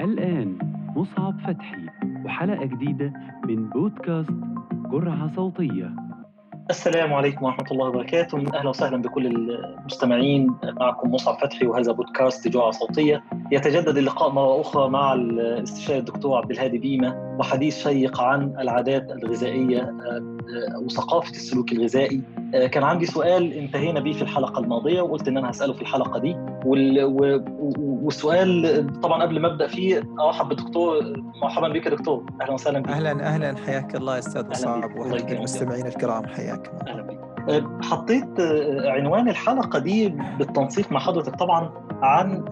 الآن مصعب فتحي وحلقة جديدة من بودكاست جرعة صوتية. السلام عليكم ورحمة الله وبركاته. أهلا وسهلا بكل المستمعين. معكم مصعب فتحي وهذا بودكاست جرعة صوتية. يتجدد اللقاء مرة أخرى مع الاستشاري الدكتور عبد الهادي بيمة وحديث شيق عن العادات الغذائية وثقافة السلوك الغذائي. كان عندي سؤال انتهينا به في الحلقة الماضية وقلت إن أنا هسأله في الحلقة دي. والسؤال طبعا قبل ما أبدأ فيه أرحب بالدكتور مرحبا بك دكتور. أهلا وسهلا بك. أهلا أهلا. حياك الله يا أستاذ مصعب وأهلا المستمعين الكرام. حياك أهلا بك. حطيت عنوان الحلقة دي بالتنسيق مع حضرتك طبعا عن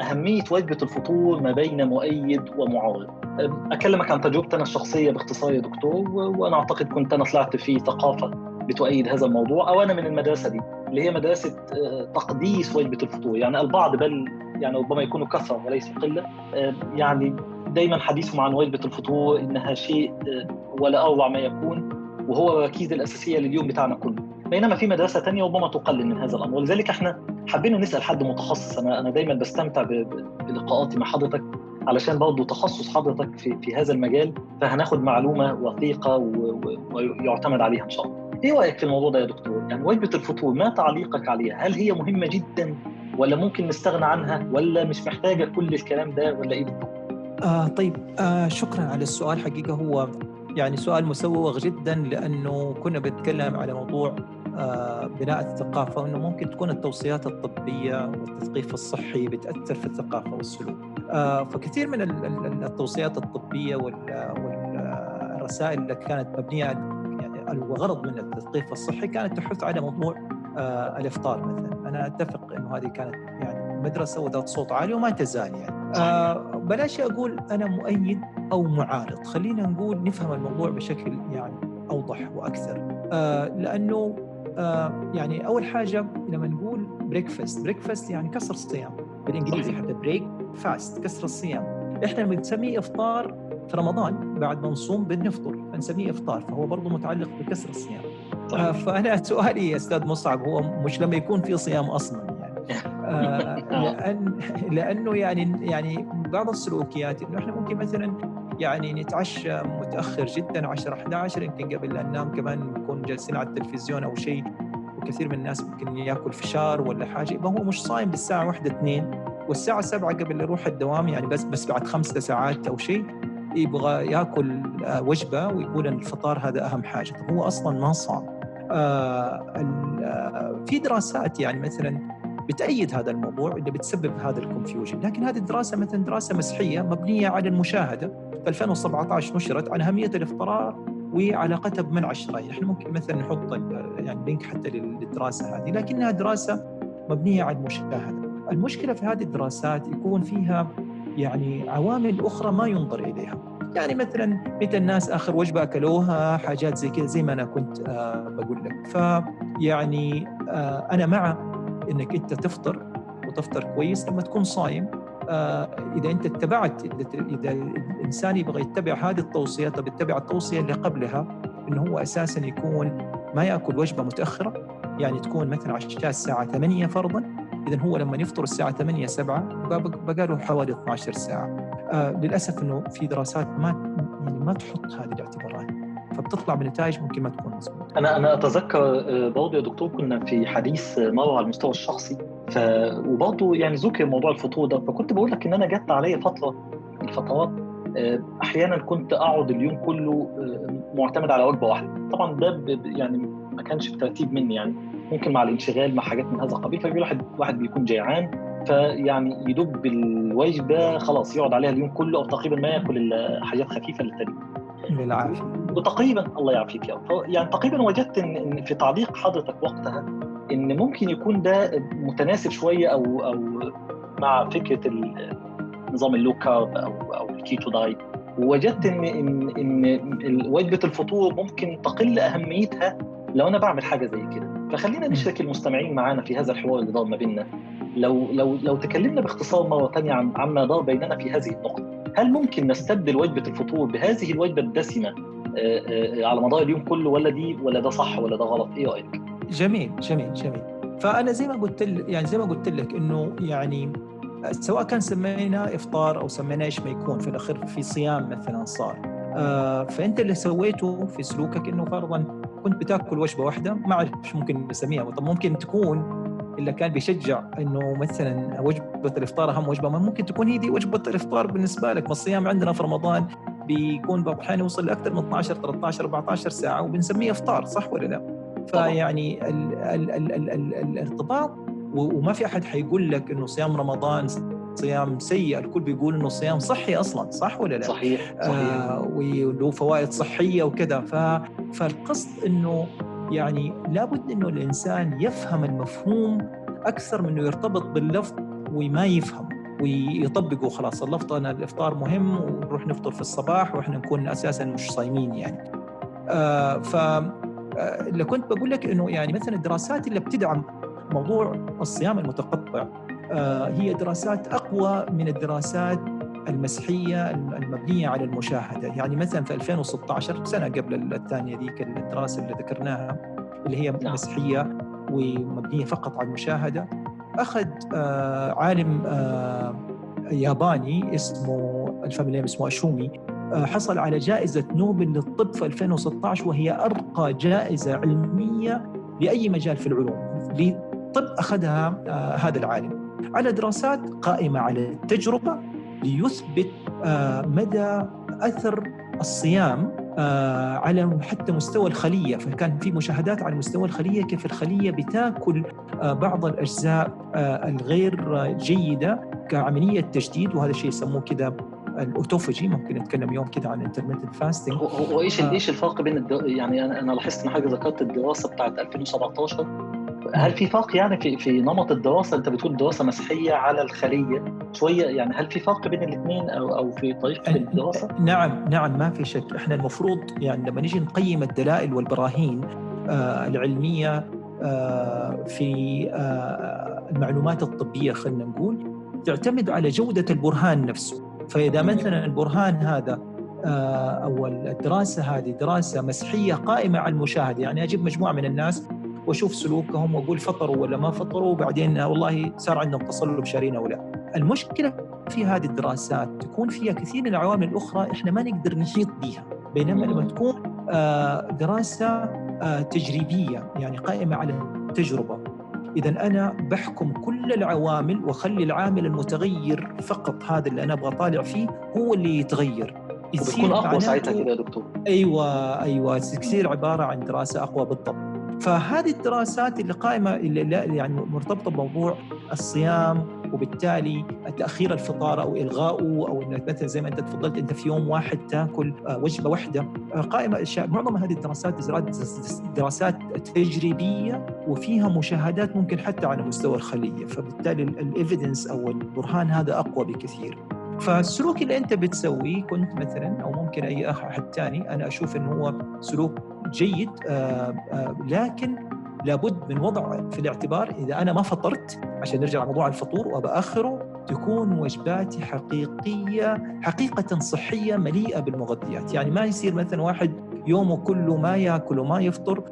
أهمية وجبة الفطور ما بين مؤيد ومعارض أكلمك عن تجربتي أنا الشخصية باختصار يا دكتور وأنا أعتقد كنت أنا طلعت في ثقافة بتؤيد هذا الموضوع أو أنا من المدرسة دي اللي هي مدرسة تقديس وجبة الفطور. يعني البعض بل يعني ربما يكونوا كثرة وليس قلة يعني دايما حديثهم عن وجبة الفطور إنها شيء ولا أروع ما يكون وهو الركيزة الأساسية لليوم بتاعنا كله. بينما في مدرسة تانية ربما تقلل من هذا الأمر ولذلك إحنا حبينا نسأل حد متخصص أنا أنا دايما بستمتع بلقاءاتي مع حضرتك علشان برضه تخصص حضرتك في في هذا المجال فهناخد معلومة وثيقة ويعتمد عليها إن شاء الله. إيه رأيك في الموضوع ده يا دكتور؟ يعني وجبة الفطور ما تعليقك عليها؟ هل هي مهمة جدا ولا ممكن نستغنى عنها ولا مش محتاجة كل الكلام ده ولا إيه بالضبط؟ آه طيب آه شكرا على السؤال حقيقة هو يعني سؤال مسوغ جدا لأنه كنا بنتكلم على موضوع بناء الثقافة وإنه ممكن تكون التوصيات الطبية والتثقيف الصحي بتأثر في الثقافة والسلوك. فكثير من التوصيات الطبية والرسائل اللي كانت مبنية يعني الغرض من التثقيف الصحي كانت تحث على موضوع الإفطار مثلا، أنا أتفق إنه هذه كانت يعني مدرسة وذات صوت عالي وما تزال يعني. بلاش أقول أنا مؤيد أو معارض خلينا نقول نفهم الموضوع بشكل يعني آه لأنه آه يعني أول حاجة لما نقول breakfast breakfast يعني كسر الصيام بالإنجليزي حتى break fast كسر الصيام. إحنا بنسميه إفطار في رمضان بعد ما نصوم بنفطر فنسميه إفطار فهو برضه متعلق بكسر الصيام. آه فأنا سؤالي يا أستاذ مصعب هو مش لما يكون في صيام أصلا يعني. آه. لأن لأنه يعني يعني بعض السلوكيات إنه إحنا ممكن مثلا يعني نتعشى متأخر جدا 10 11 يمكن قبل لا ننام كمان نكون جالسين على التلفزيون أو شيء. وكثير من الناس ممكن يأكل فشار ولا حاجة. يبقى هو مش صايم بالساعة 1 2 والساعة 7 قبل يروح الدوام يعني بس بس بعد خمسة ساعات أو شيء يبغى يأكل وجبة ويقول إن الفطار هذا أهم حاجة. طب هو أصلا ما صام. آه في دراسات يعني مثلا بتأيد هذا الموضوع اللي بتسبب هذا الكونفيوجن لكن هذه الدراسة مثلا دراسة مسيحية مبنية على المشاهدة. 2017 نشرت عن أهمية الإفطار وعلاقتها بمنع الشرايين إحنا ممكن مثلا نحط يعني لينك حتى للدراسة هذه لكنها دراسة مبنية على المشاهدة. المشكلة في هذه الدراسات يكون فيها يعني عوامل أخرى ما ينظر إليها. يعني مثلا متى الناس آخر وجبه اكلوها حاجات زي كذا زي ما أنا كنت آه بقول لك. فيعني آه أنا مع إنك أنت تفطر وتفطر كويس لما تكون صايم. إذا أنت اتبعت إذا الإنسان يبغى يتبع هذه التوصيات طب يتبع التوصية اللي قبلها انه هو أساسا يكون ما يأكل وجبة متأخرة يعني تكون مثلا عشاء الساعة 8 فرضا اذا هو لما يفطر الساعة 8 7 بقى له حوالي 12 ساعة آه للأسف إنه في دراسات ما يعني ما تحط هذه الاعتبارات فبتطلع بنتائج ممكن ما تكون مضبوطه. أنا أنا أتذكر برضه يا دكتور كنا في حديث مرة على المستوى الشخصي ف وبرضه يعني ذكر موضوع الفطور ده. فكنت بقول لك إن أنا جت عليا فترة من الفترات أحيانا كنت أقعد اليوم كله معتمد على وجبة واحدة. طبعا ده يعني ما كانش بترتيب مني يعني. ممكن مع الانشغال مع حاجات من هذا القبيل فبيقول واحد واحد بيكون جيعان فيعني يدوب بالوجبه خلاص يقعد عليها اليوم كله أو تقريبا ما يأكل حاجات خفيفه للتاني بالعافية. وتقريبا الله يعافيك يا يعني تقريبا وجدت إن في تعليق حضرتك وقتها إن ممكن يكون ده متناسب شوية أو أو مع فكرة نظام ال low carb أو أو ال keto diet ووجدت ان ان إن وجبة الفطور ممكن تقل أهميتها لو أنا بعمل حاجة زي كده. فخلينا نشرك المستمعين معانا في هذا الحوار اللي دار ما بيننا. لو لو لو تكلمنا باختصار مرة ثانية عن عما دار بيننا في هذه النقطة هل ممكن نستبدل وجبة الفطور بهذه الوجبة الدسمة على مدار اليوم كله ولا دي ولا ده صح ولا ده غلط؟ إيه رأيك؟ جميل جميل جميل. فأنا زي ما قلت يعني زي ما قلت لك إنه يعني سواء كان سميناه إفطار أو سميناه إيش ما يكون في الأخير في صيام مثلا صار. آه فأنت اللي سويته في سلوكك إنه فرضا كنت بتأكل وجبة واحدة ما أعرف ممكن نسميها طب ممكن تكون اللي كان بيشجع إنه مثلا وجبة الإفطار أهم وجبة ما ممكن تكون هي دي وجبة الإفطار بالنسبة لك. ما الصيام عندنا في رمضان بيكون بعض الاحيان يوصل لأكثر من 12 13 14 ساعة وبنسميه إفطار صح ولا لا؟ فيعني ال ال ال ال ال الارتباط وما في أحد حيقول لك إنه صيام رمضان صيام سيء الكل بيقول إنه الصيام صحي أصلا صح ولا لا؟ صحيح, صحيح. آه وله فوائد صحية وكذا. فالقصد إنه يعني لابد إنه الإنسان يفهم المفهوم أكثر من إنه يرتبط باللفظ وما يفهم ويطبقوا خلاص اللفظ أنا الإفطار مهم ونروح نفطر في الصباح وإحنا نكون أساسا مش صايمين يعني. آه ف اللي كنت بقول لك إنه يعني مثلا الدراسات اللي بتدعم موضوع الصيام المتقطع آه، هي دراسات أقوى من الدراسات المسيحية المبنية على المشاهدة، يعني مثلا في 2016 سنة قبل الثانية ذيك الدراسة اللي ذكرناها اللي هي نعم. مسيحية ومبنية فقط على المشاهدة أخذ آه، عالم ياباني اسمه الفاميلي اسمه أشومي آه، حصل على جائزة نوبل للطب في 2016 وهي أرقى جائزة علمية لأي مجال في العلوم لطب أخذها آه، هذا العالم. على دراسات قائمة على التجربة ليثبت آه، مدى أثر الصيام على حتى مستوى الخلية. فكان في مشاهدات على مستوى الخلية كيف الخلية بتاكل بعض الأجزاء الغير جيدة كعملية تجديد وهذا الشيء يسموه كده ال autophagy ممكن نتكلم يوم كده عن intermittent fasting هو إيش آه. إيش الفرق بين الدو... يعني أنا أنا لاحظت إن حاجة ذكرت الدراسة بتاعت 2017 هل في فرق يعني في في نمط الدراسة؟ أنت بتقول دراسة مسيحية على الخلية. شوية يعني هل في فرق بين الاثنين أو أو في طريقة الدراسة؟ نعم نعم ما في شك. إحنا المفروض يعني لما نيجي نقيم الدلائل والبراهين آه العلمية آه في آه المعلومات الطبية خلينا نقول تعتمد على جودة البرهان نفسه. فإذا مثلا البرهان هذا آه، أو الدراسة هذه دراسة مسحيه قائمة على المشاهده يعني أجيب مجموعة من الناس وأشوف سلوكهم وأقول فطروا ولا ما فطروا وبعدين والله صار عندهم تصلب شرايين أو لا. المشكلة في هذه الدراسات تكون فيها كثير من العوامل الأخرى إحنا ما نقدر نحيط بها، بينما لما تكون آه، دراسة آه، تجريبية يعني قائمة على التجربة اذا أنا بحكم كل العوامل واخلي العامل المتغير فقط هذا اللي أنا أبغى أطالع فيه هو اللي يتغير. يصير أقوى ساعتها كده يا دكتور. أيوه أيوه يصير عبارة عن دراسة أقوى بالضبط. فهذه الدراسات اللي قائمة اللي يعني مرتبطة بموضوع الصيام وبالتالي تأخير الفطار أو الغائه أو انك مثلا زي ما أنت تفضلت أنت في يوم واحد تأكل آه، وجبة واحدة. قائمة معظم هذه الدراسات دراسات تجريبية وفيها مشاهدات ممكن حتى على مستوى الخلية فبالتالي الايفيدنس أو البرهان هذا أقوى بكثير. فالسلوك اللي أنت بتسويه كنت مثلا أو ممكن أي أحد ثاني أنا أشوف إنه هو سلوك جيد آآ آآ لكن لابد من وضع في الاعتبار إذا أنا ما فطرت عشان نرجع لموضوع الفطور وباخره تكون وجباتي حقيقية حقيقة صحية مليئة بالمغذيات، يعني ما يصير مثلا واحد يومه كله ما يأكل وما يفطر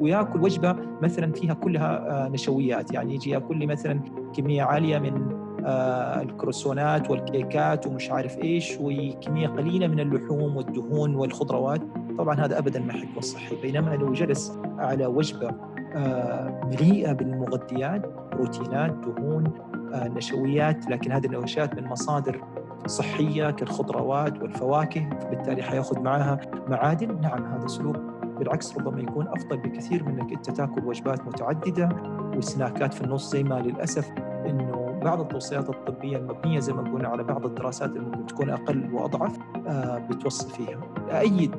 ويأكل وجبة مثلا فيها كلها نشويات، يعني يجي يأكل لي مثلا كمية عالية من آه، الكروسونات والكيكات ومش عارف إيش وكميه قليلة من اللحوم والدهون والخضروات. طبعا هذا ابدا ما حيكون صحي بينما لو جلس على وجبة آه، مليئة بالمغذيات بروتينات دهون آه، نشويات لكن هذه النشويات من مصادر صحية كالخضروات والفواكه فبالتالي حيأخذ معها معادن. نعم هذا سلوك. بالعكس ربما يكون أفضل بكثير من إنك أنت تأكل وجبات متعددة وسناكات في النص زي ما للأسف إنه بعض التوصيات الطبية المبنية زي ما قلنا على بعض الدراسات اللي ممكن تكون أقل وأضعف آه، بتوصي فيها. ايد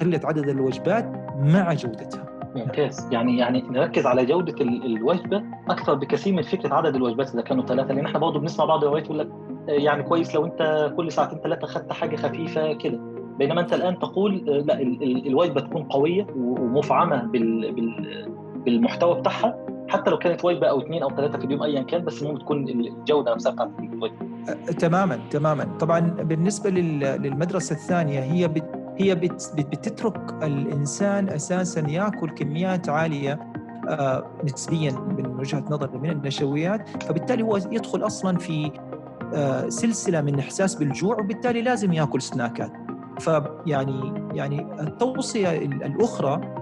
قلة عدد الوجبات مع جودتها. ممتاز يعني يعني نركز على جودة الوجبة أكثر بكثير من فكرة عدد الوجبات إذا كانوا ثلاثة لأن إحنا برضه بنسمع بعض الروايات يقول لك آه، يعني كويس لو أنت كل ساعتين ثلاثة اخذت حاجة خفيفة كده بينما أنت الآن تقول آه، لا الوجبة تكون قوية ومفعمة بالمحتوى بتاعها حتى لو كانت وجبة أو اثنين أو ثلاثة في اليوم ايا كان بس المهم تكون الجودة نفسها بتاعت الوجبة. تماما تماما. طبعا بالنسبة للمدرسة الثانية هي بت هي بت بتترك الإنسان أساسا يأكل كميات عالية آه، نسبيا من وجهة نظري من النشويات. فبالتالي هو يدخل أصلا في آه، سلسلة من إحساس بالجوع وبالتالي لازم يأكل سناكات. فيعني يعني التوصية الأخرى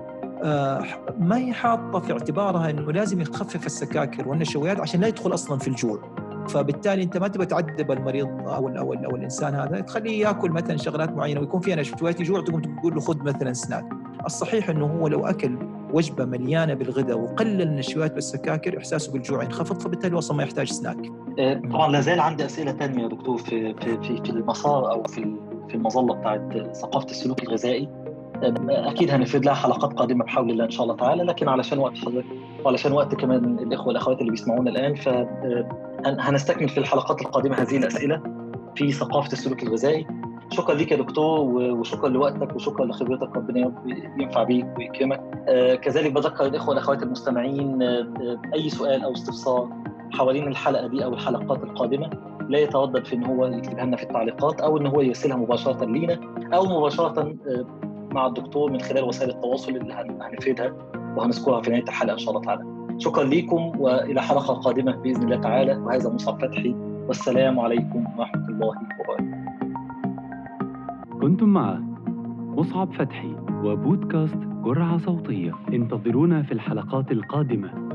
ما هي حاطة في اعتبارها إنه لازم يخفف السكاكر والنشويات عشان لا يدخل أصلا في الجوع. فبالتالي أنت ما تبغى تعذب المريض أو أو, ال أو الإنسان هذا تخليه يأكل مثلا شغلات معينة ويكون فيها نشويات يجوع تقوم تقول له خذ مثلا سناك الصحيح إنه هو لو أكل وجبة مليانة بالغذاء وقلل النشويات والسكاكر إحساسه بالجوع ينخفض فبالتالي أصلا ما يحتاج سناك. آه، طبعا لا زال عندي أسئلة ثانية يا دكتور في في, في المسار أو في في المظلة بتاعت ثقافة السلوك الغذائي. أكيد هنفرد لها حلقات قادمة بحول الله إن شاء الله تعالى لكن علشان وقت حضرتك وعلشان وقت كمان الإخوة والأخوات اللي بيسمعونا الآن فهنستكمل في الحلقات القادمة هذه الأسئلة في ثقافة السلوك الغذائي. شكرا ليك يا دكتور وشكرا لوقتك وشكرا لخبرتك ربنا ينفع بيك ويكرمك. كذلك بذكر الإخوة والأخوات المستمعين أي سؤال أو استفسار حوالين الحلقة دي أو الحلقات القادمة لا يتردد في إن هو يكتبها لنا في التعليقات أو إن هو يرسلها مباشرة لينا أو مباشرة مع الدكتور من خلال وسائل التواصل اللي هنفيدها وهنذكرها في نهاية الحلقة إن شاء الله تعالى. شكرا لكم وإلى حلقة قادمة بإذن الله تعالى وهذا مصعب فتحي والسلام عليكم ورحمة الله وبركاته. كنتم مع مصعب فتحي وبودكاست جرعة صوتية انتظرونا في الحلقات القادمة